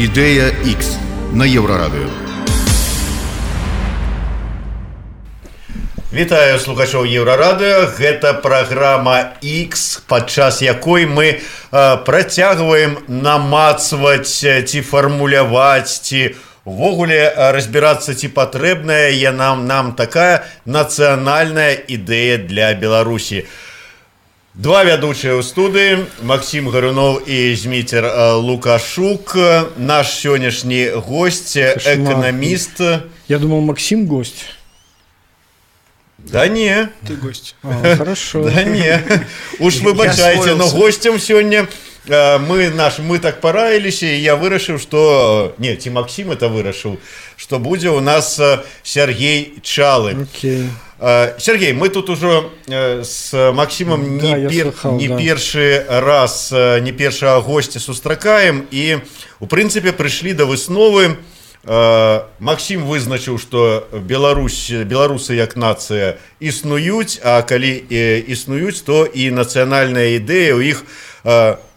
Ідэя X на еўрарадыё. Вітаю слухачоў еўрарадыо гэта праграма X падчас якой мы э, працягваем намацваць ці фармуляваць ці увогуле разбірацца ці патрэбная я нам нам такая нацыянальная ідэя для Беларусі. Два вядучыя ў студыі Максім Гаруноў і зміцер Лукашук наш сённяшні госць эканаміст Я думал Максим гость Да не ты гость а, хорошо да не уж выбачайце но гостцем сёння мы наш мы так параіліся і я вырашыў что не ці Максім это вырашыў что будзе у нас Сергей чалы okay. Сергей мы тут ужо с Максімом не, да, пер, слыхал, не да. першы раз не першага госця сустракаем і у прынцыпе прыйшлі да высновы Максім вызначыў что Беларусь беларусы як нацыя існуюць а калі існуюць то і нацыянальная ідэя у іх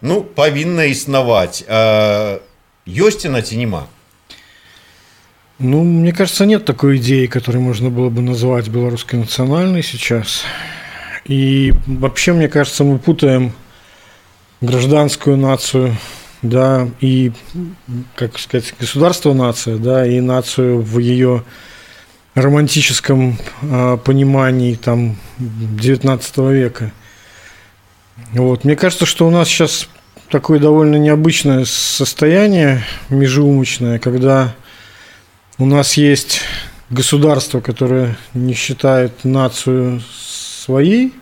ну павінна існаваць ёсць яна ці няма Ну, мне кажется, нет такой идеи, которую можно было бы назвать белорусской национальной сейчас. И вообще, мне кажется, мы путаем гражданскую нацию, да, и, как сказать, государство нация, да, и нацию в ее романтическом э, понимании там 19 века. Вот. Мне кажется, что у нас сейчас такое довольно необычное состояние межеумочное, когда у нас есть государство, которое не считает нацию своей,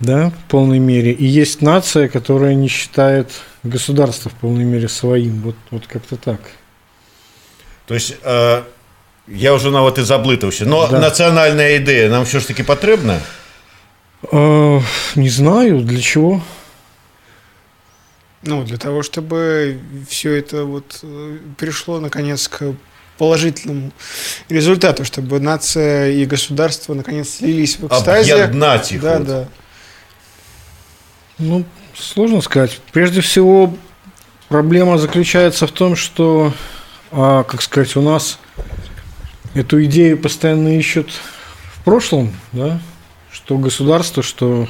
да, в полной мере, и есть нация, которая не считает государство в полной мере своим. Вот, вот как-то так. То есть э, я уже на вот и заблытался. Но да. национальная идея нам все ж таки потребна? Э, не знаю, для чего. Ну, для того, чтобы все это вот пришло наконец к положительному результату, чтобы нация и государство наконец слились в экстазе. Объединать их. Да, вот. да. Ну, сложно сказать. Прежде всего, проблема заключается в том, что, а, как сказать, у нас эту идею постоянно ищут в прошлом, да, что государство, что,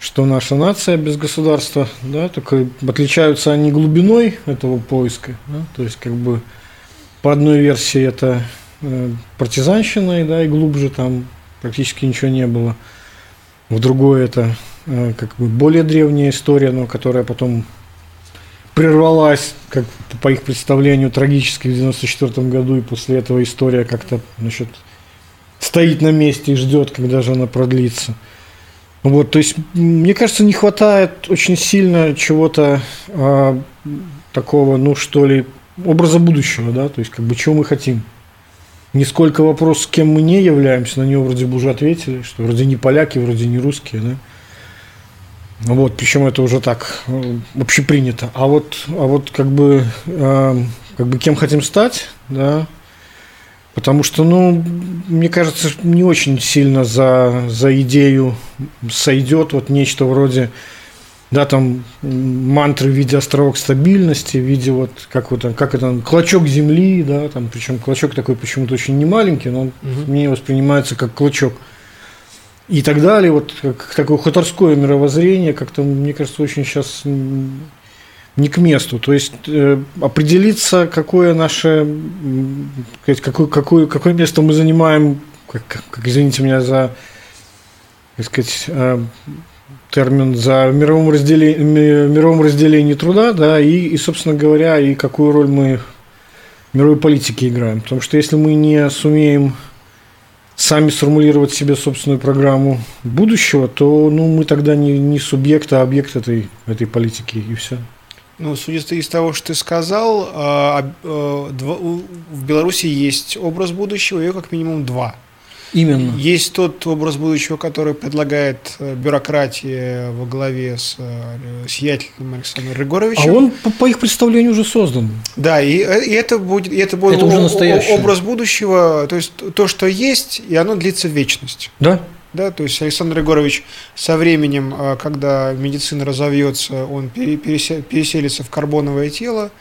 что наша нация без государства, да, только отличаются они глубиной этого поиска, да, то есть как бы по одной версии это э, партизанщина, да, и глубже там практически ничего не было. В другой это э, как бы более древняя история, но которая потом прервалась, как по их представлению, трагически в 94 году, и после этого история как-то насчет стоит на месте и ждет, когда же она продлится. Вот, то есть, мне кажется, не хватает очень сильно чего-то э, такого, ну что ли, образа будущего, да, то есть как бы чего мы хотим. Не сколько вопрос, кем мы не являемся, на него вроде бы уже ответили, что вроде не поляки, вроде не русские, да. Вот, причем это уже так общепринято. А вот, а вот как бы, э, как бы кем хотим стать, да, потому что, ну, мне кажется, не очень сильно за, за идею сойдет вот нечто вроде да, там мантры в виде островок стабильности, в виде вот, как вот, как это, клочок земли, да, там, причем клочок такой почему-то очень немаленький, но он угу. мне воспринимается как клочок. И так далее, вот как такое хуторское мировоззрение, как-то, мне кажется, очень сейчас не к месту. То есть э, определиться, какое наше, какое, какое, какое место мы занимаем, как, как извините меня за, так сказать, э, термин за мировом разделении, мировом разделении труда, да, и, и, собственно говоря, и какую роль мы в мировой политике играем. Потому что если мы не сумеем сами сформулировать себе собственную программу будущего, то ну, мы тогда не, не субъект, а объект этой, этой политики, и все. Ну, судя из того, что ты сказал, в Беларуси есть образ будущего, ее как минимум два. Именно. Есть тот образ будущего, который предлагает бюрократия во главе с сиятельным Александром Григоровичем. А он, по, по их представлению, уже создан. Да, и, и это будет, и это будет это уже настоящее. образ будущего, то есть то, что есть, и оно длится в вечность. Да. Да, то есть Александр Егорович со временем, когда медицина разовьется, он переселится в карбоновое тело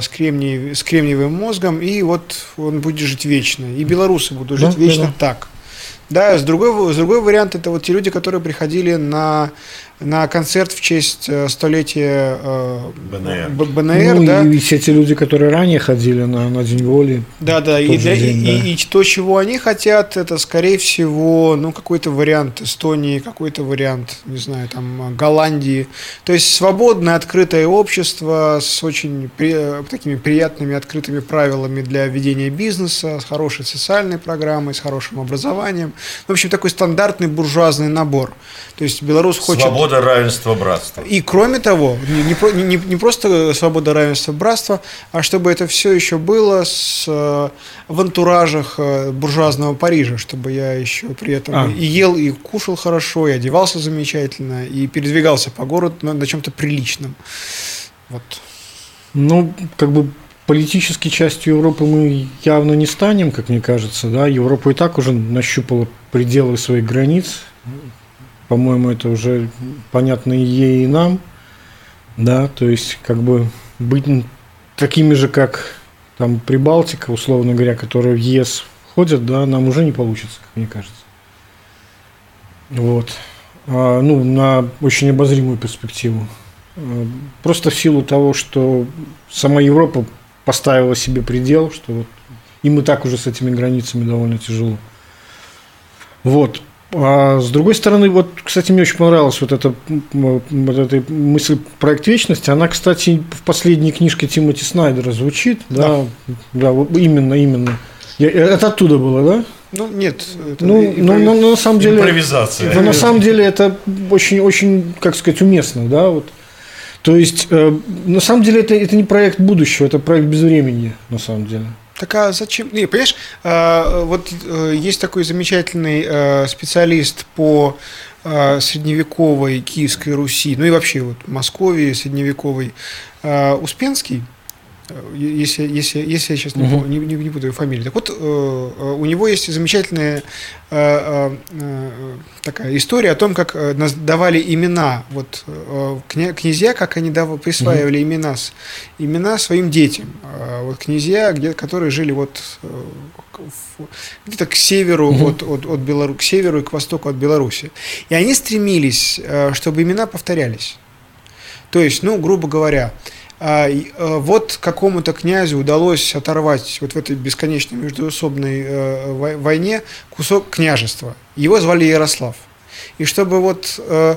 с, кремний, с кремниевым мозгом, и вот он будет жить вечно. И белорусы будут жить да, вечно да, да. так. Да, с другой, с другой вариант это вот те люди, которые приходили на на концерт в честь э, столетия э, БНР, БНР ну, да. и все те люди, которые ранее ходили на, на День воли. Да, да, и, для, день, и, да. И, и то, чего они хотят, это, скорее всего, ну, какой-то вариант Эстонии, какой-то вариант, не знаю, там, Голландии. То есть свободное, открытое общество с очень при, такими приятными, открытыми правилами для ведения бизнеса, с хорошей социальной программой, с хорошим образованием. В общем, такой стандартный буржуазный набор. То есть Беларусь хочет... Свобода, равенство, братство. И кроме того, не, не, не просто свобода, равенство, братство, а чтобы это все еще было с, э, в антуражах э, буржуазного Парижа, чтобы я еще при этом а. и ел, и кушал хорошо, и одевался замечательно, и передвигался по городу на, на чем-то приличном. Вот. Ну, как бы политической частью Европы мы явно не станем, как мне кажется. Да? Европа и так уже нащупала пределы своих границ. По-моему, это уже понятно и ей, и нам. Да, то есть, как бы быть такими же, как там Прибалтика, условно говоря, которые в ЕС входят, да, нам уже не получится, как мне кажется. Вот. А, ну, на очень обозримую перспективу. А, просто в силу того, что сама Европа поставила себе предел, что вот им и так уже с этими границами довольно тяжело. Вот. А с другой стороны, вот, кстати, мне очень понравилась вот эта, вот эта мысль проект вечности. Она, кстати, в последней книжке Тимоти Снайдера звучит. Да, да, да именно, именно. Я, это оттуда было, да? Ну, нет. Это ну, импровиз... ну, ну, ну, на самом деле... Импровизация. Но на самом деле это очень, очень, как сказать, уместно, да, вот. То есть, э, на самом деле, это, это не проект будущего, это проект безвремени, на самом деле. Так а зачем? Не, понимаешь, а, вот э, есть такой замечательный э, специалист по э, средневековой Киевской Руси, ну и вообще вот Московии средневековой, Успенский, если, если, если я сейчас не, угу. не, не, не буду фамилию. Так вот, у него есть замечательная такая история о том, как давали имена, вот князья, как они дав, присваивали угу. имена, имена своим детям. Вот князья, где, которые жили вот где-то к северу угу. от, от, от Беларуси, к северу и к востоку от Беларуси. И они стремились, чтобы имена повторялись. То есть, ну, грубо говоря, а, э, вот какому-то князю удалось оторвать вот в этой бесконечной междуусобной э, войне кусок княжества. Его звали Ярослав. И чтобы вот э, Э,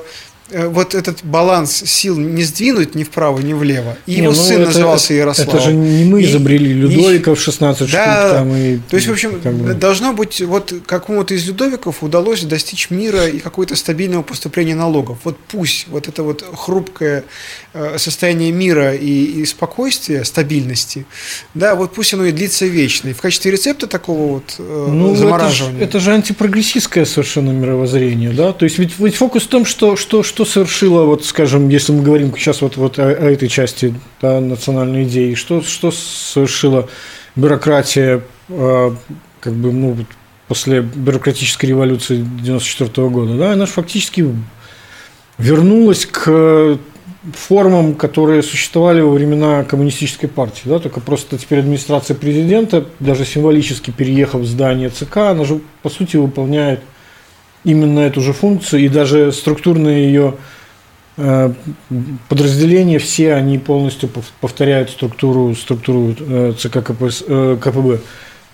вот этот баланс сил не сдвинуть ни вправо, ни влево. И не, его ну сын это, назывался Ярослав. Это же не мы изобрели Людовиков и, 16 штук. Да, там, и, то есть, в общем, как бы... должно быть, вот какому-то из Людовиков удалось достичь мира и какое-то стабильного поступления налогов. Вот пусть вот это вот хрупкое э, состояние мира и, и спокойствия, стабильности, да, вот пусть оно и длится вечно. И в качестве рецепта такого вот э, ну, замораживания. Это же, это же антипрогрессистское совершенно мировоззрение, да? То есть ведь, ведь фокус в том, что, что, что что совершила, вот, скажем, если мы говорим сейчас вот, вот о, о этой части да, национальной идеи, что, что совершила бюрократия, э, как бы, ну, после бюрократической революции 94 года, да, она же фактически вернулась к формам, которые существовали во времена коммунистической партии, да, только просто теперь администрация президента, даже символически переехав в здание ЦК, она же, по сути, выполняет именно эту же функцию, и даже структурные ее э, подразделения, все они полностью повторяют структуру, структуру э, ЦК КПС, э, КПБ.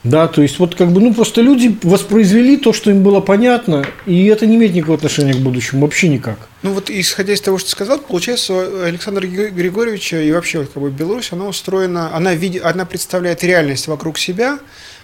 Да, то есть вот как бы, ну просто люди воспроизвели то, что им было понятно, и это не имеет никакого отношения к будущему, вообще никак. Ну вот исходя из того, что ты сказал, получается, у Александра Григорьевича и вообще как бы Беларусь, она устроена, она, видит, она представляет реальность вокруг себя,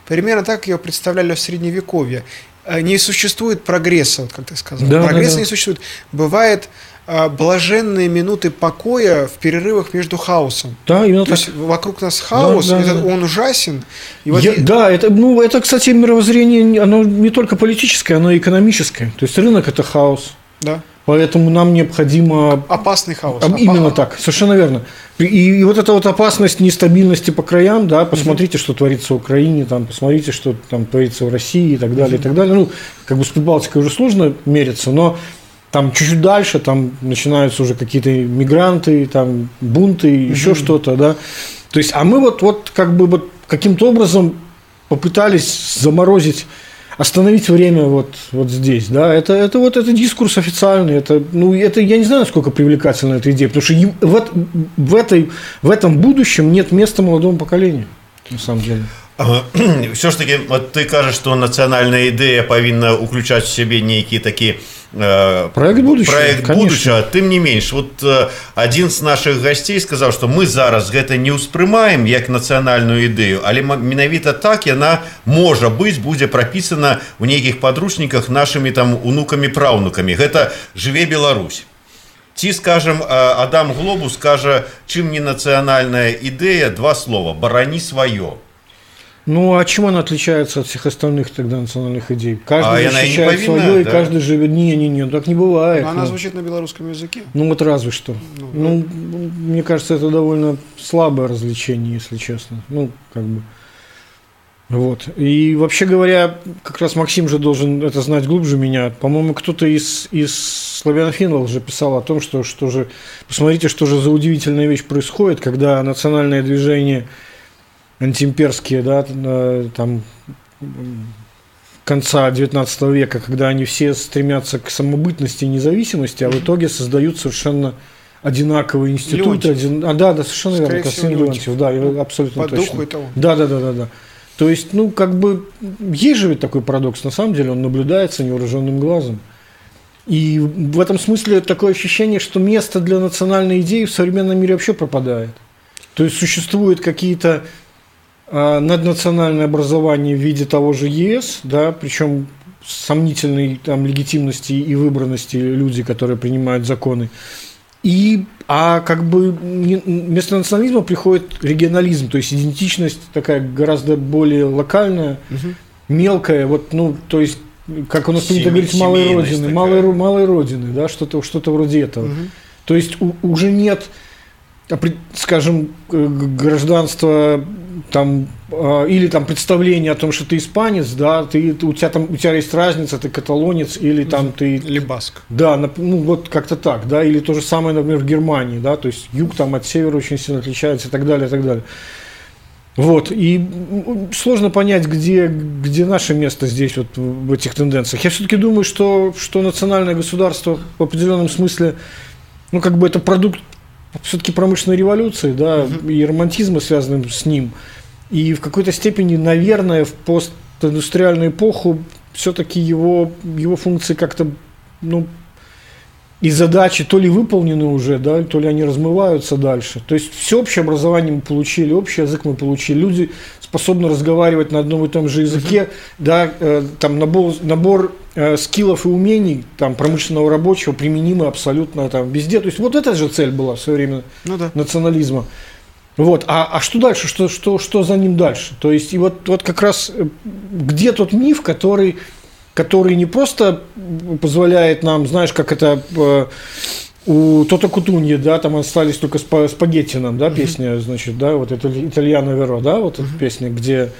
примерно так ее представляли в Средневековье. Э, не существует прогресса, вот как ты сказал. Да, Прогресса да, да. не существует. Бывает а, блаженные минуты покоя в перерывах между хаосом. Да, именно То так. есть вокруг нас хаос, да, да, это, да. он ужасен. И вот Я, и... Да, это, ну, это, кстати, мировоззрение, оно не только политическое, оно и экономическое. То есть рынок – это хаос. Да. Поэтому нам необходимо... Опасный хаос. Именно так, совершенно верно. И, и вот эта вот опасность нестабильности по краям, да, посмотрите, что творится в Украине, там, посмотрите, что там творится в России и так далее, и так далее. Ну, как бы с Прибалтикой уже сложно мериться, но там чуть-чуть дальше, там начинаются уже какие-то мигранты, там бунты, еще что-то, да. То есть, а мы вот, вот как бы вот каким-то образом попытались заморозить остановить время вот, вот здесь, да, это, это вот это дискурс официальный, это, ну, это, я не знаю, насколько привлекательна эта идея, потому что в, в, этой, в этом будущем нет места молодому поколению, на самом деле. все ж таки от ты кажаш што нацыянальная ідэя павінна уключаць у сябе нейкі такі э, Проект будущего, проект конечно. будучага тым не менш вот э, адзін з наших гасцей сказаў што мы зараз гэта не ўспрымаем як нацыянальную ідэю але ма- менавіта так яна можа быць будзе прапісана ў нейкіх падручніках нашымі там унукамі праўнукамі гэта жыве Беларусь Ці скажем э, Адам Глобу скажа чым не нацыянальная ідэя два слова барані сваё ну, а чем она отличается от всех остальных тогда национальных идей? Каждый А она и не защищает повинна, свое, и да? каждый живет... Не-не-не, так не бывает. Но она ну. звучит на белорусском языке. Ну, вот разве что. Ну, Ну, мне кажется, это довольно слабое развлечение, если честно. Ну, как бы. Вот. И вообще говоря, как раз Максим же должен это знать глубже меня. По-моему, кто-то из, из славянофилов уже писал о том, что, что же, посмотрите, что же за удивительная вещь происходит, когда национальное движение антиимперские, да, там конца 19 века, когда они все стремятся к самобытности и независимости, а в итоге создают совершенно одинаковые институты. Один... А, да, да, совершенно Скорее верно, Константин Леонтьев. Да, я абсолютно По точно. духу этого. Да, да, да, да, да. То есть, ну, как бы, есть же ведь такой парадокс, на самом деле, он наблюдается невооруженным глазом. И в этом смысле такое ощущение, что место для национальной идеи в современном мире вообще пропадает. То есть существуют какие-то наднациональное образование в виде того же ЕС, да, причем сомнительной там легитимности и выбранности люди, которые принимают законы. И, а как бы вместо национализма приходит регионализм, то есть идентичность такая гораздо более локальная, мелкая, вот, ну, то есть, как у нас принято говорить, малой родины, такая. малой, малой родины, да, что-то что вроде этого. То есть у- уже нет, а, скажем, э, гражданства там а, или там представление о том, что ты испанец, да, ты, у тебя там у тебя есть разница, ты каталонец или там ты Или баск. да, ну вот как-то так, да, или то же самое, например, в Германии, да, то есть юг там от севера очень сильно отличается и так далее, и так далее. Вот, и сложно понять, где, где наше место здесь, вот в этих тенденциях. Я все-таки думаю, что, что национальное государство в определенном смысле, ну, как бы это продукт все-таки промышленной революции, да, и романтизма, связанным с ним. И в какой-то степени, наверное, в постиндустриальную эпоху все-таки его, его функции как-то, ну, и задачи то ли выполнены уже, да, то ли они размываются дальше. То есть всеобщее образование мы получили, общий язык мы получили, люди способны разговаривать на одном и том же языке, да, э, там набор, набор э, скиллов и умений там промышленного рабочего применимый абсолютно там везде. То есть вот эта же цель была в свое время Ну да. национализма. Вот, а, а что дальше? Что, что, что за ним дальше? То есть, и вот, вот как раз э, где тот миф, который, который не просто позволяет нам, знаешь, как это э, у Тота Кутуньи, да, там остались только спа- спагетти нам, да, песня, значит, да, вот это Итальяно Веро, да, вот эта песня, где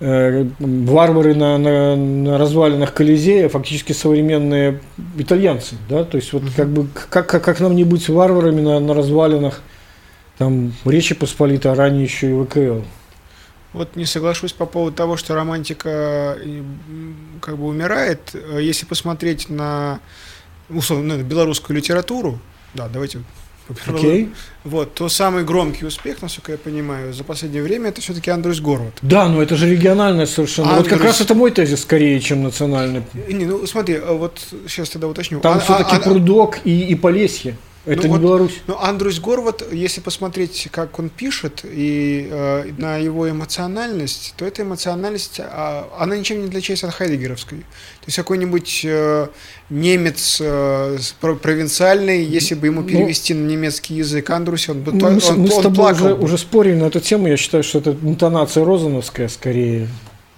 э, варвары на, на, на развалинах Колизея фактически современные итальянцы, да, то есть вот как бы как, как, как нам не быть варварами на, на развалинах там Речи Посполитой, а ранее еще и ВКЛ. Вот не соглашусь по поводу того, что романтика м, как бы умирает. Э, Если посмотреть на, условно, на белорусскую литературу, да, давайте. Окей? Вот, то самый громкий успех, насколько я понимаю, за последнее время это все-таки Андрюс Горват. Да, но это же региональное совершенно. А вот как Андрюс- раз это мой тезис скорее, чем национальный. Э, Не, ну смотри, э, вот сейчас тогда уточню. Там А- все-таки а- а- Прудок и, и Полесье. Это Ну не вот- Беларусь. Ну, Андрюс Горват, если посмотреть, как он пишет, и э, на его эмоциональность, то эта эмоциональность, а, она ничем не отличается от хайдегеровской. То есть какой-нибудь э, немец э, с- про- провинциальный, если бы ему Ну, перевести на немецкий язык Андрюс, он бы Мы, то- мы с- он, мы с он тобой плакал уже, бы. уже спорили на эту тему. Я считаю, что это интонация Розановская скорее.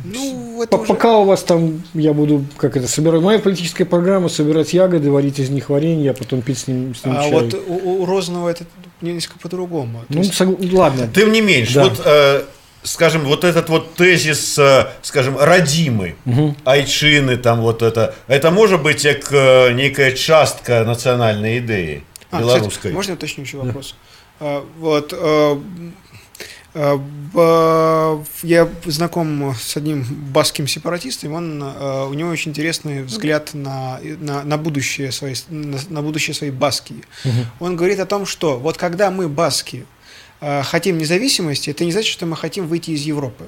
Ну, это уже- Пока у вас там, я буду, как это, собирать, моя политическая программа, собирать ягоды, варить из них варенье, а потом пить с ним, с ним А чай. вот у, у Розанова это несколько по-другому. Ну, есть- сог- ладно. Тем не меньше, Да. вот, э, скажем, вот этот вот тезис, э, скажем, родимый, айчины, там вот это, это может быть как э, некая частка национальной идеи А, белорусской. кстати, можно я уточню еще вопрос? А, вот, а, а, б- я знаком с одним баским сепаратистом, он, а, у него очень интересный взгляд на, на, на будущее своей, на, на будущее своей баски. Он говорит о том, что вот когда мы, баски, хотим независимости, это не значит, что мы хотим выйти из Европы.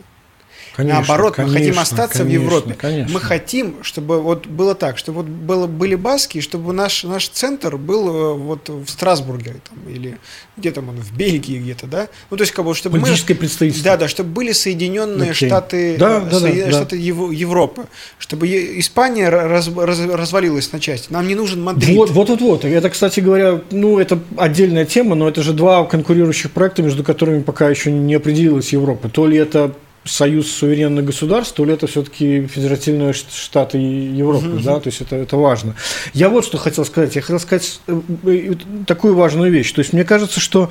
Конечно, Наоборот, мы хотим конечно, остаться конечно, в Европе. Конечно. Мы хотим, чтобы вот было так, чтобы вот было, были баски, чтобы наш, наш центр был э, вот в Страсбурге там, или где там он, в Бельгии где-то, да? Ну, то есть, как бы, чтобы мы... Политическое представительство. Да, да, чтобы были Соединенные Окей. Штаты, Да, э, да, да, Соединенные да. Штаты Ево- Европы, чтобы Испания раз- раз- развалилась на части. Нам не нужен Мадрид. Вот, вот, вот, вот. Это, кстати говоря, ну, это отдельная тема, но это же два конкурирующих проекта, между которыми пока еще не определилась Европа. То ли это союз суверенных государств, то ли это все-таки федеративные штаты Европы, да, то есть это, это важно. Я вот что хотел сказать. Я хотел сказать э, э, такую важную вещь. То есть мне кажется, что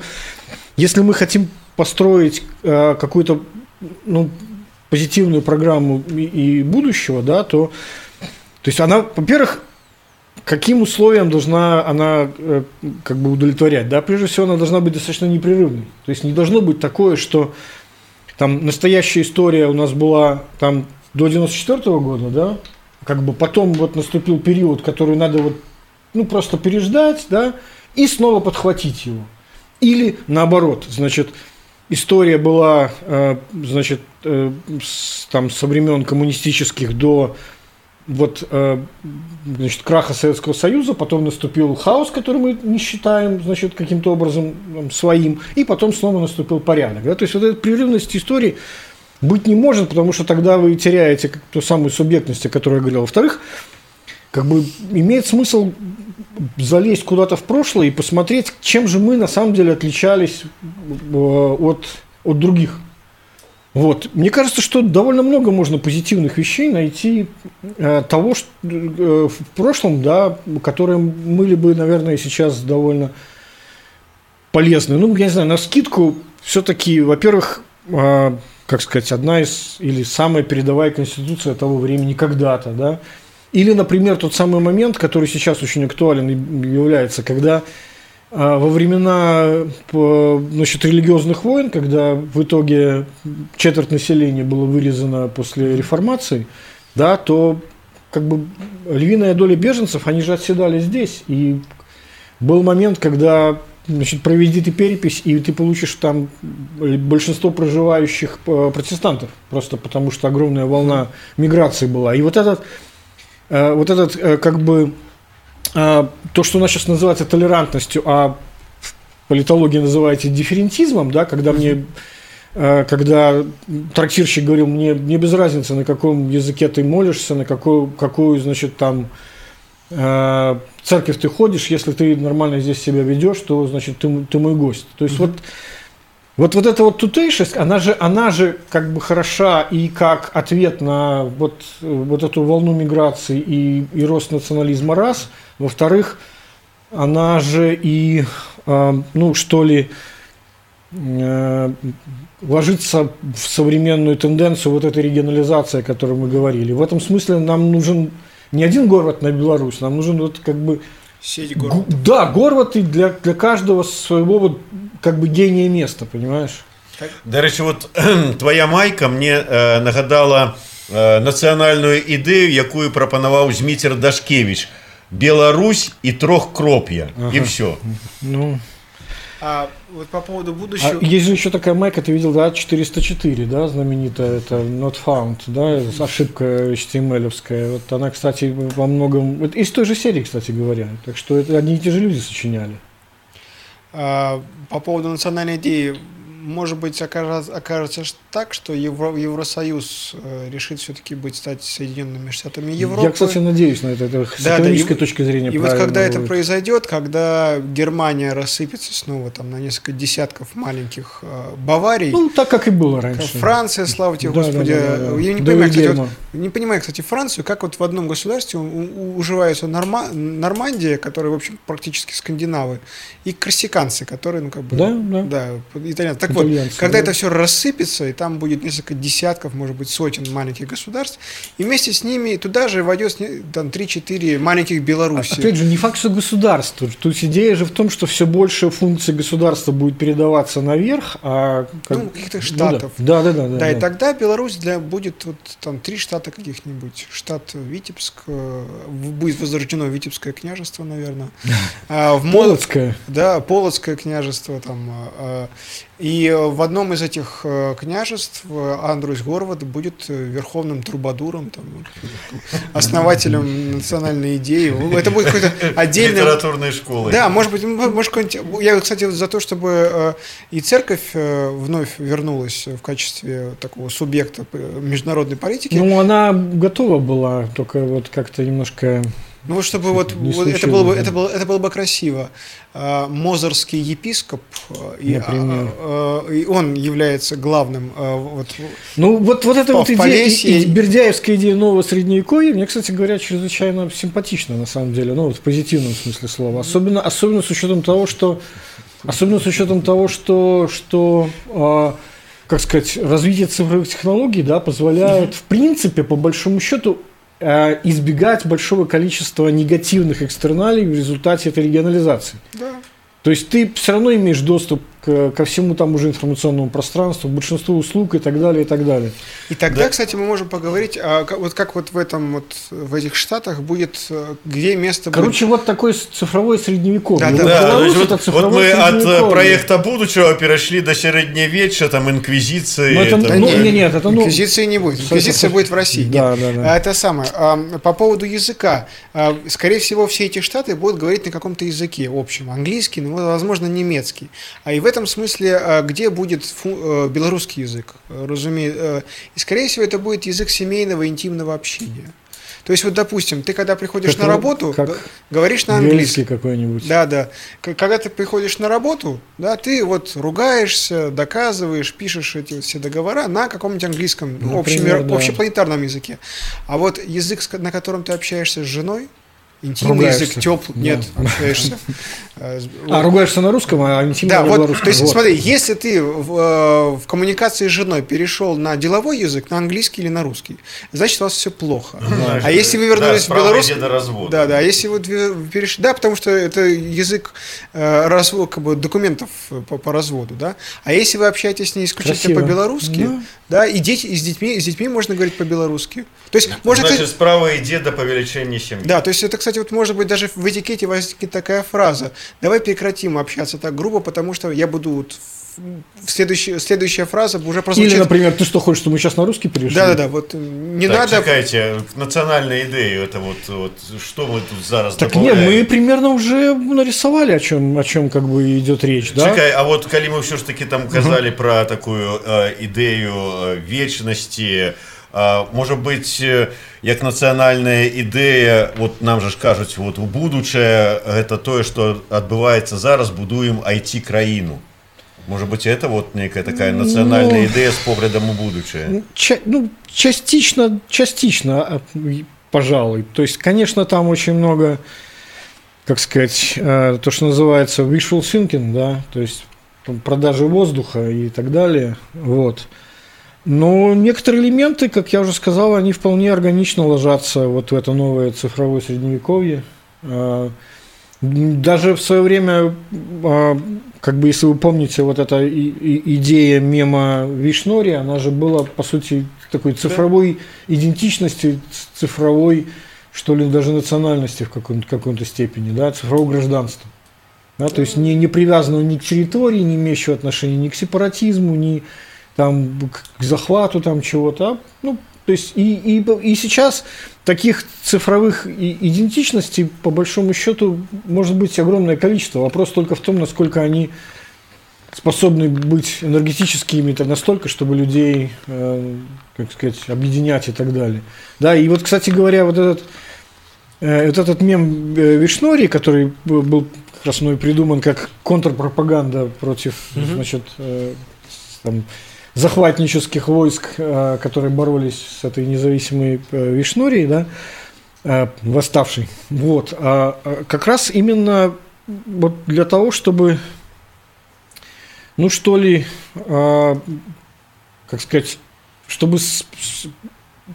если мы хотим построить э, какую-то ну, позитивную программу и, будущего, да, то, то есть она, во-первых, каким условиям должна она как бы удовлетворять? Да, прежде всего, она должна быть достаточно непрерывной. То есть не должно быть такое, что там настоящая история у нас была там до 94 года, да, как бы потом вот наступил период, который надо вот ну просто переждать, да, и снова подхватить его. Или наоборот, значит, история была, э, значит, э, там со времен коммунистических до вот, э, значит, краха Советского Союза, потом наступил хаос, который мы не считаем, значит, каким-то образом своим, и потом снова наступил порядок. Да? То есть вот эта прерывность истории быть не может, потому что тогда вы теряете ту самую субъектность, о которой я говорил. Во-вторых, как бы имеет смысл залезть куда-то в прошлое и посмотреть, чем же мы на самом деле отличались э, от, от других. Вот. Мне кажется, что довольно много можно позитивных вещей найти э, того, что э, в прошлом, да, которые были бы, наверное, сейчас довольно полезны. Ну, я не знаю, на скидку все-таки, во-первых, э, как сказать, одна из или самая передовая конституция того времени когда-то, да. Или, например, тот самый момент, который сейчас очень актуален и является, когда во времена значит, религиозных войн, когда в итоге четверть населения было вырезано после реформации, да, то как бы львиная доля беженцев, они же отседали здесь. И был момент, когда значит, проведи ты перепись, и ты получишь там большинство проживающих э, протестантов, просто потому что огромная волна миграции была. И вот этот, э, вот этот э, как бы а, то, что у нас сейчас называется толерантностью, а в политологии называете дифферентизмом, да, когда мне э, когда трактирщик говорил, мне, мне без разницы, на каком языке ты молишься, на какую, какую значит, там э, церковь ты ходишь, если ты нормально здесь себя ведешь, то, значит, ты, ты мой гость. То есть вот, вот, вот эта вот тутейшесть, она же, она же как бы хороша и как ответ на вот, вот эту волну миграции и, и рост национализма раз. Во-вторых, она же и, э, ну, что ли, э, ложится в современную тенденцию вот этой регионализации, о которой мы говорили. В этом смысле нам нужен не один город на Беларусь, нам нужен вот как бы Сеть город. Да, город и для, для каждого своего вот как бы гения места, понимаешь? До речі, от твоя майка мне е, нагадала е, національну ідею, яку пропонував Змітер Дашкевич. Беларусь и трехкропья. И все. Ну, А вот по поводу а будущего... есть же еще такая майка, ты видел, да, 404, да, знаменитая, это not found, да, ошибка HTML-овская. Вот она, кстати, во многом, вот из той же серии, кстати говоря, так что это одни и те же люди сочиняли. А, по поводу национальной идеи, может быть, окажется, окажется так, что Евро, Евросоюз э, решит все-таки быть стать Соединенными Штатами Европы. Я, кстати, надеюсь на это, это с Да, да, экономической и- точки зрения И вот когда это будет. произойдет, когда Германия рассыпется снова там на несколько десятков маленьких э, Баварий, Ну, так, как и было раньше. Франция, слава тебе, Да, да, Господи, да, да, да. я не До понимаю, кстати, вот, не понимаю, кстати, Францию, как вот в одном государстве уживаются Норма- Нормандия, которая, в общем, практически скандинавы, и корсиканцы, которые, ну, как бы... Да, да. Да, итальянцы. Так вот, Итальянцы, когда да. это все рассыпется, и там будет несколько десятков, может быть, сотен маленьких государств, и вместе с ними туда же войдет там 3-4 маленьких Беларуси. Опять же, не факт, что государство. Тут идея же в том, что все больше функций государства будет передаваться наверх, а как- Ну, каких-то да. штатов. Да, да, да, да. Да, и да. тогда Беларусь для, будет вот там три штата каких-нибудь. Штат Витебск, э, будет возрождено Витебское княжество, наверное. А, в Полоцкая. Да, Полоцкое княжество там. э, э, И э, в одном из этих э, княжеств э, Андрусь Горват будет верховным трубадуром, там, основателем национальной идеи. Это будет какой-то отдельный... Литературной школы. Да, может быть, может, какой-нибудь- я, кстати, за то, чтобы и церковь вновь вернулась в качестве такого субъекта международной политики. Ну, Ну, она готова была, только вот как-то немножко... вот чтобы вот, не вот это было бы это было это было бы красиво. А, Мозорский епископ, э, и, Например. а, а, и он является главным. а, вот, Ну, вот, вот эта вот идея, Полесье- и- Бердяевская идея нового средневековья, мне, кстати говоря, чрезвычайно симпатична, на самом деле, ну, вот в позитивном смысле слова. Особенно, особенно с учетом того, что Особенно с учетом того, что, что как сказать, развитие цифровых технологий да, позволяет, в принципе, по большому счету, избегать большого количества негативных экстерналей в результате этой регионализации. да. То есть ты все равно имеешь доступ к- ко всему тому же информационному пространству, большинству услуг и так далее, и так далее. И тогда, Да. кстати, мы можем поговорить, а, вот как вот в этом вот в этих штатах будет, э, где место будет Короче, вот такое с- цифровое средневековье. Да, Вот да. Да, Беларусь есть это вот, вот мы от э, проекта будущего перешли до средневечья, там, инквизиции. Ну, это, там, Да ну, не, нет, нет, это ну... Инквизиции не будет. Инквизиция будет в России. Да, Нет. да, да. А Это самое. а, По поводу языка. А, Скорее всего, все эти штаты будут говорить на каком-то языке общем. Английский, ну, возможно, немецкий. А и в этом смысле, а, где будет э, белорусский язык? Разумеется. И, скорее всего, это будет язык семейного, интимного общения. То есть, вот, допустим, ты когда приходишь Как на ра- работу, как говоришь на английском. какой-нибудь. Да, да. Когда ты приходишь на работу, да, ты вот ругаешься, доказываешь, пишешь эти все договора на каком-нибудь английском, ну, Например, общемир- да. общепланетарном языке. А вот язык, на котором ты общаешься с женой, интимный язык, теплый, Да. нет, общаешься. А, ругаешься на русском, а интимно да, на вот, то есть, Вот. смотри, если ты в, э, в коммуникации с женой перешел на деловой язык, на английский или на русский, значит, у вас все плохо. знаешь, А если вы да, вернулись в справа белорусский... до развода. Да, да, а если вы перешли... Да, потому что это язык э, разво- как бы, документов по, по разводу, да. А если вы общаетесь с ней исключительно по-белорусски, Да. Да, и, дети, и с, детьми, с детьми можно говорить по-белорусски. То есть, может, Значит, это- справа иди до повеличения семьи. да, то есть это, кстати, вот может быть даже в этикете возникнет такая фраза. Давай прекратим общаться так грубо, потому что я буду вот следующая, следующая фраза уже прозвучит. Или, например, ты что хочешь, чтобы мы сейчас на русский перешли? Да, да, да. Вот э, не так, надо. чекайте, национальная идея, это вот, вот что мы тут зараз Так нет, добавляем? мы примерно уже нарисовали, о чем, о чем как бы идет речь, да? Чекай, а вот калі мы все ж таки там казали про такую э, ідэю э, вечнасці э, можа быть э, як нацыянальная ідэя вот нам же ж кажуць вот у будучае гэта тое что адбываецца зараз будуем айти краіну может быть это вот некая такая нацыянальная Ну, ідэя з поглядам у будучае Ну, ча- ну, частично, частично, а, пожалуй. То есть, конечно, там очень много, как сказать, э, то, что называется wishful thinking, да, то есть продажи воздуха и так далее, вот. Но некоторые элементы, как я уже сказал, они вполне органично ложатся вот в это новое цифровое средневековье. Даже в свое время, а, как бы если вы помните, вот эта идея мема Вишнори, она же была, по сути, такой цифровой идентичности, цифровой, что ли, даже национальности в каком-то, каком-то степени, да, цифрового гражданства. Да, то есть не, не привязанного ни к территории, не имеющего отношения ни к сепаратизму, ни там, к к захвату там чего-то. а, Ну, то есть и, и, и сейчас таких цифровых идентичностей, по большому счету, может быть огромное количество. Вопрос только в том, насколько они способны быть энергетическими так настолько, чтобы людей, э, как сказать, объединять и так далее. Да, и вот, кстати говоря, вот этот, э, вот этот мем э, Вишнори, который был как раз мной придуман как контрпропаганда против, mm-hmm. значит, э, там, захватнических войск, э, которые боролись с этой независимой э, Вишнорией, да, э, восставшей. Вот. А, а как раз именно вот для того, чтобы ну что ли, э, как сказать, чтобы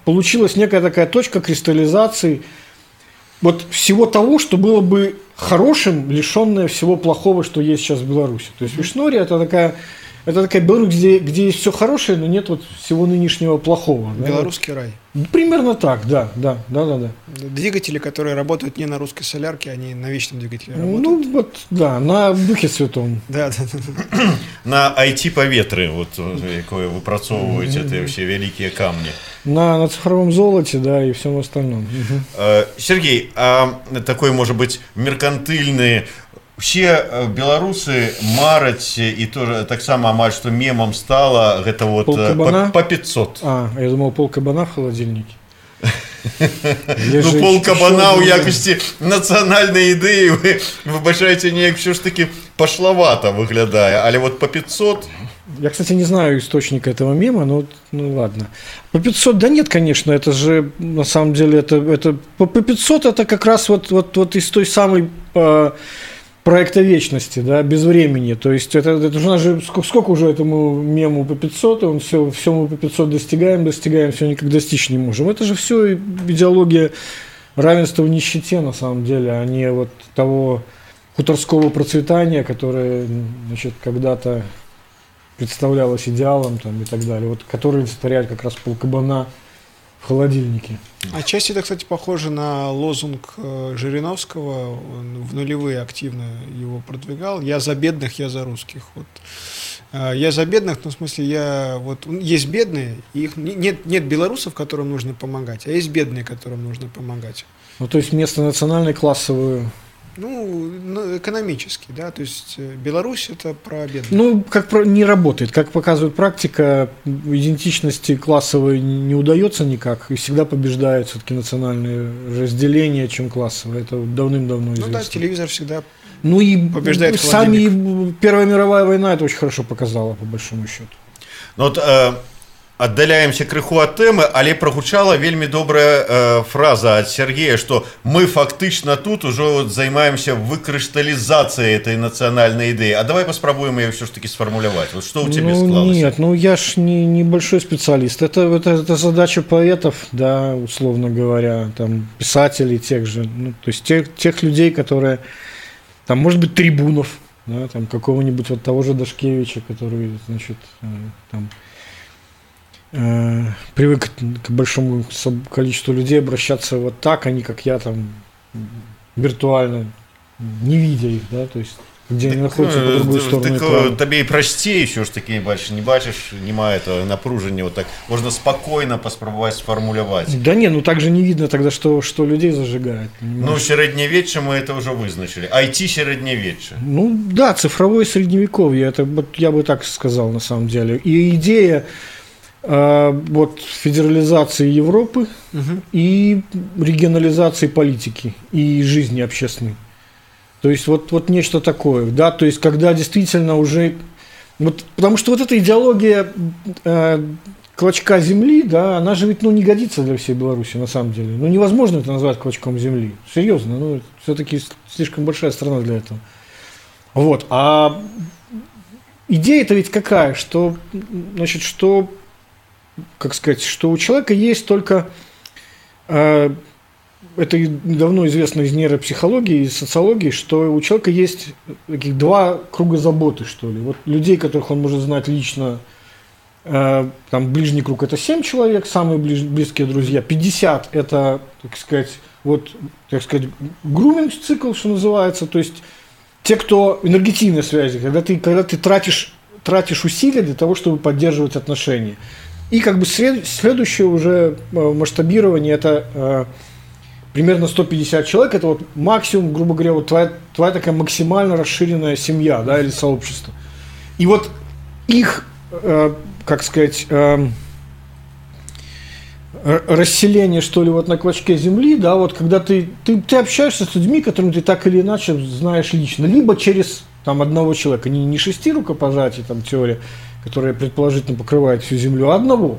получилась некая такая точка кристаллизации вот всего того, что было бы хорошим, лишенное всего плохого, что есть сейчас в Беларуси. То есть Вишнория это такая это такая Беларусь, где, где есть все хорошее, но нет вот всего нынешнего плохого. Белорусский да? рай. Примерно так, да, да, да, да, да. Двигатели, которые работают не на русской солярке, они на вечном двигателе ну, работают. Ну вот, да, на духе святом. Да, да, да. На IT поветры, вот якое выпрацоўваюць это все великие камни. На, на цифровом золоте, да, и всем остальном. Сергей, а такой, может быть, меркантыльный все э, беларусы мараць і тоже таксама амаль што мемам стала гэта вот э, по, по 500 а я думал пол кабана в холодильнике ну, пол кабана ў якасці нацыянальнай ідэі вы выбачаеце неяк все ж таки пашлавата выглядае але вот по 500 я, кстати, не знаю источника этого мема, но ну ладно. По 500, да нет, конечно, это же на самом деле это, это по 500 это как раз вот, вот, вот из той самой э, проекта вечности, да, без времени. То есть это, это же, же сколько, сколько уже этому мему по 500, и он все, все мы по 500 достигаем, достигаем, все никак достичь не можем. Это же все идеология равенства в нищете, на самом деле, а не вот того хуторского процветания, которое, значит, когда-то представлялось идеалом там, и так далее, вот, который олицетворяет как раз полкабана в холодильнике. Отчасти это, кстати, похоже на лозунг э, Жириновского. Он в нулевые активно его продвигал. Я за бедных, я за русских. Вот. Э, я за бедных, ну, в смысле, я вот есть бедные, их нет, нет белорусов, которым нужно помогать, а есть бедные, которым нужно помогать. Ну, то есть вместо национальной классовую ну, ну, экономически, да, то есть э, Беларусь это про бедных. Ну, как про, не работает, как показывает практика, идентичности классовой не удается никак, и всегда побеждает все-таки национальное разделение, чем классовое, это давным-давно известно. Ну да, телевизор всегда ну и побеждает сами Первая мировая война это очень хорошо показала, по большому счету. Ну вот э, аддаляемся крыху ад тэмы але прагучала вельмі добрая э, фраза ад Сергея что мы фактычна тут ужо вот займаемся выкрышталізацыяй этой нацыянальной ідэі А давай паспрабуем ее все ж таки сфармуляваць вот что у тебя ну, склалось? нет ну я ж не небольшой специалист это, это это задача поэтов да условно говоря там писателей тех же ну, то есть тех тех людей которые там может быть трибунов да, там какого-нибудь вот того же Дашкевича который значит э, там Э, привык к большому количеству людей обращаться вот так, а не как я там виртуально, не видя их, да, то есть где они находятся по другую сторону так, табе і прасцей ўсё ж такі бачыш не бачыш няма этого напружання вот так можно спокойно паспрабаваць сфармуляваць да не ну так же не видно тогда что что людей зажигает ну сярэднявечча мы это уже вызначили айти сярэднявечча ну да цифровое средневековье это вот я бы так сказал на самом деле и идея а, вот федерализации Европы угу. и регионализации политики и жизни общественной. То есть вот, вот нечто такое, да, то есть когда действительно уже, вот, потому что вот эта идеология э, клочка земли, да, она же ведь, ну, не годится для всей Беларуси на самом деле. Ну, невозможно это назвать клочком земли, серьезно, ну, все-таки слишком большая страна для этого. Вот, а идея-то ведь какая, что, значит, что как сказать, что у человека есть только э, это давно известно из нейропсихологии, из социологии, что у человека есть таких два круга заботы, что ли. Вот людей, которых он может знать лично, э, там ближний круг это 7 человек, самые ближ, близкие друзья, 50 это, так сказать, вот, так сказать, груминг цикл, что называется, то есть те, кто энергетивной связи, когда ты, когда ты тратишь, тратишь усилия для того, чтобы поддерживать отношения. И как бы след, следующее уже э, масштабирование это э, примерно 150 человек. Это вот максимум, грубо говоря, вот твоя, твоя такая максимально расширенная семья, да, или сообщество. И вот их, э, как сказать, э, расселение, что ли, вот на клочке земли, да, вот когда ты, ты, ты общаешься с людьми, которым ты так или иначе знаешь лично, либо через там одного человека, не, не шести рукопожатий, там теория, которая предположительно покрывает всю землю, одного.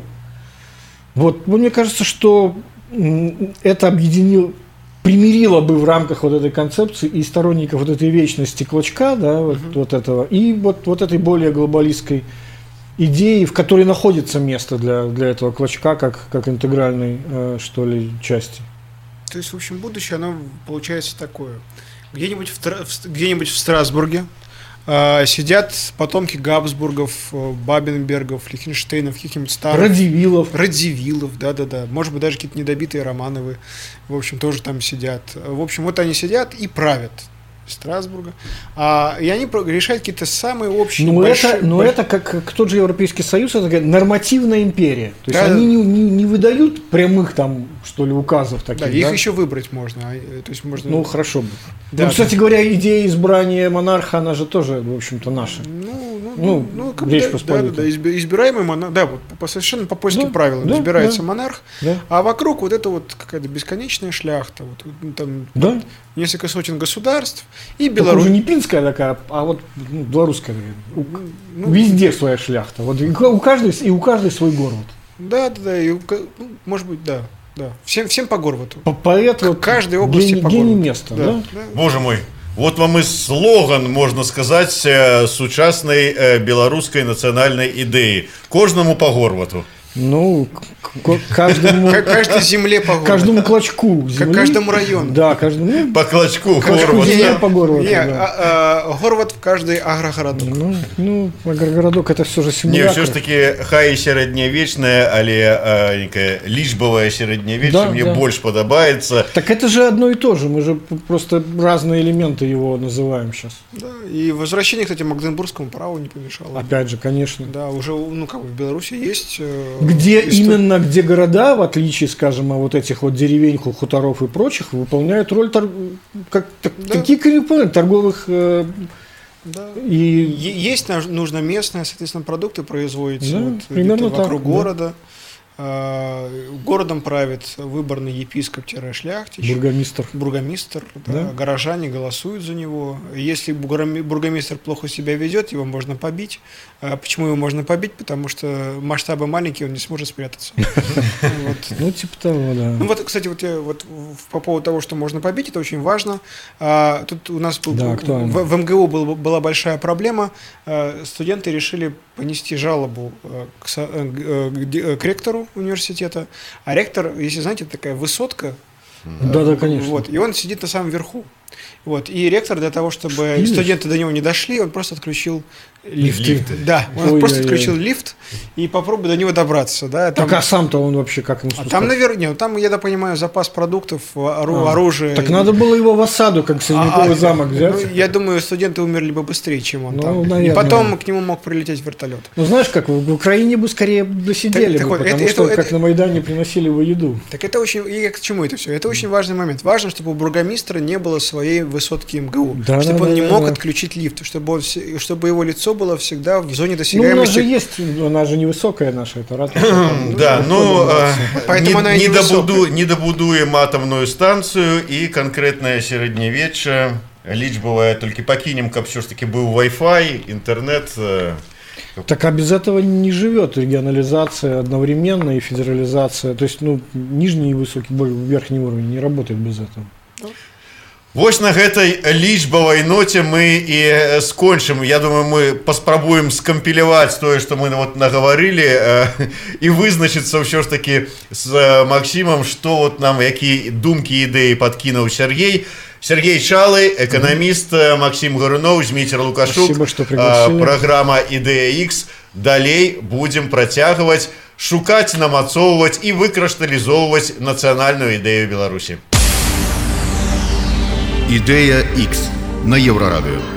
Вот, мне кажется, что это объединил, примирило бы в рамках вот этой концепции и сторонников вот этой вечности клочка, да, вот, угу. вот этого, и вот, вот этой более глобалистской идеи, в которой находится место для, для этого клочка, как, как интегральной, э, что ли, части. То есть, в общем, будущее, оно получается такое. Где-нибудь в, где-нибудь в Страсбурге сидят потомки Габсбургов, э, Бабенбергов, Лихенштейнов, каких-нибудь старых... Радивилов. Радивилов, да-да-да. Может быть, даже какие-то недобитые Романовы, в общем, тоже там сидят. В общем, вот они сидят и правят. Страсбурга. А, и они решают какие-то самые общие. Ну, большие, это, но больш... это как, как тот же Европейский Союз, это такая нормативная империя. То есть да, они Не, не, не выдают прямых там, что ли, указов таких. Да, да? их еще выбрать можно. А, э, то есть можно... Ну, хорошо бы. Да, ну, кстати да. говоря, идея избрания монарха, она же тоже, в общем-то, наша. Ну, ну, ну, ну как Речь да, да, да, избираемый монарх, да, вот по, совершенно по польским да, правилам да, избирается да, монарх, да. а вокруг вот это вот какая-то бесконечная шляхта, вот, ну, там да. несколько сотен государств, и Беларусь. уже не пинская такая, а вот ну, белорусская. У, ну, Везде своя шляхта. Вот у каждой, и у каждой свой город. Да, да, да. И, ну, может быть, да. Да. Всем, всем по горвату. По поэт вот каждой области гений, по гений места, да? Да? да? Боже мой. Вот вам и слоган, э, сучасной э, белорусской национальной идеи. Кожному по горвату. Ну, каждому... Каждой земле по городу. Каждому клочку земли. Каждому району. Да, каждому... Ну, по клочку, Горват. Не, по Горвату, не, да. а, а, Горват в каждый агрогородок. Ну, ну агрогородок это все же симулятор. Не, все ж таки, хай сярэднявечная, але а, сярэднявечная да, мне да. больше подобается. Так это же одно и то же, мы же просто разные элементы его называем сейчас. Да, и возвращение, кстати, Магденбургскому праву не помешало. Опять же, конечно. Да, уже, ну, как бы в Беларуси есть э, где именно, где города, в отличие, скажем, от вот этих вот деревень, хуторов и прочих, выполняют роль тор... как, так, да. такие выполняют торговых э, да. И есть нужно местное, соответственно, продукты производятся да, вот, примерно вокруг так, города. Да. А, городом правит выборный епископ-шляхтич. Бургомистр. Бургомистр. Да. Да. Горожане голосуют за него. Если бургомистр плохо себя ведет, его можно побить. А почему его можно побить? Потому что масштабы маленькие, он не сможет спрятаться. Ну, типа того, да. Ну, вот, кстати, вот, вот по поводу того, что можно побить, это очень важно. А, тут у нас в МГУ была большая проблема. Студенты решили понести жалобу к э, ректору университета, а ректор, если знаете, такая высотка. Да, да, конечно. Вот, и он сидит на самом верху. Вот, и ректор для того, чтобы Видишь? студенты до него не дошли, он просто отключил лифт. лифт. Да, он Ой, просто отключил лифт и попробуй до него добраться. Да, там... Так а сам-то он вообще как ему спускаться? А там, наверное, там, я так понимаю, запас продуктов, ору... а, оружие. Так надо было его в осаду, как Средневековый а, замок взять. Ну, я думаю, студенты умерли бы быстрее, чем он ну, там. Наверное. И потом к нему мог прилететь вертолет. Ну, знаешь, как в Украине бы скорее досидели так, бы, так, потому это, что это, как это, на Майдане приносили его еду. Так это очень, и к чему это все? Это очень важный момент. Важно, чтобы у бургомистра не было своей высотки МГУ, да, чтобы да, он да, не да, мог да. отключить лифт, чтобы, он, чтобы его лицо было всегда в зоне досягаемости. Ну, у нас же есть, она же невысокая наша, это рад. Да, ну, поэтому она не добуду, не добудуем атомную станцию и конкретное сярэднявечча лічбавая только покинем, как все ж таки был Wi-Fi, интернет. Э, так а без этого не живет регионализация одновременно и федерализация. То есть, ну, нижний и высокий, верхний уровень не работает без этого. Вось на гэтай лічбавай ноце мы і скончым Я думаю мы паспрабуем скампіляваць тое што мы вот нагаварылі і вызначыцца ўсё ж таки з Макссімам што вот нам які думкі ідэі падкінуў Сергей Сергей чалы эканаміст Макссім гаруноў зміцер лукашук праграма ідэя X далей будзем працягваць шукаць намацоўваць і выкрашталізоўваць нацыянальную ідэю Беларусі Ідея X на Єврорадіо.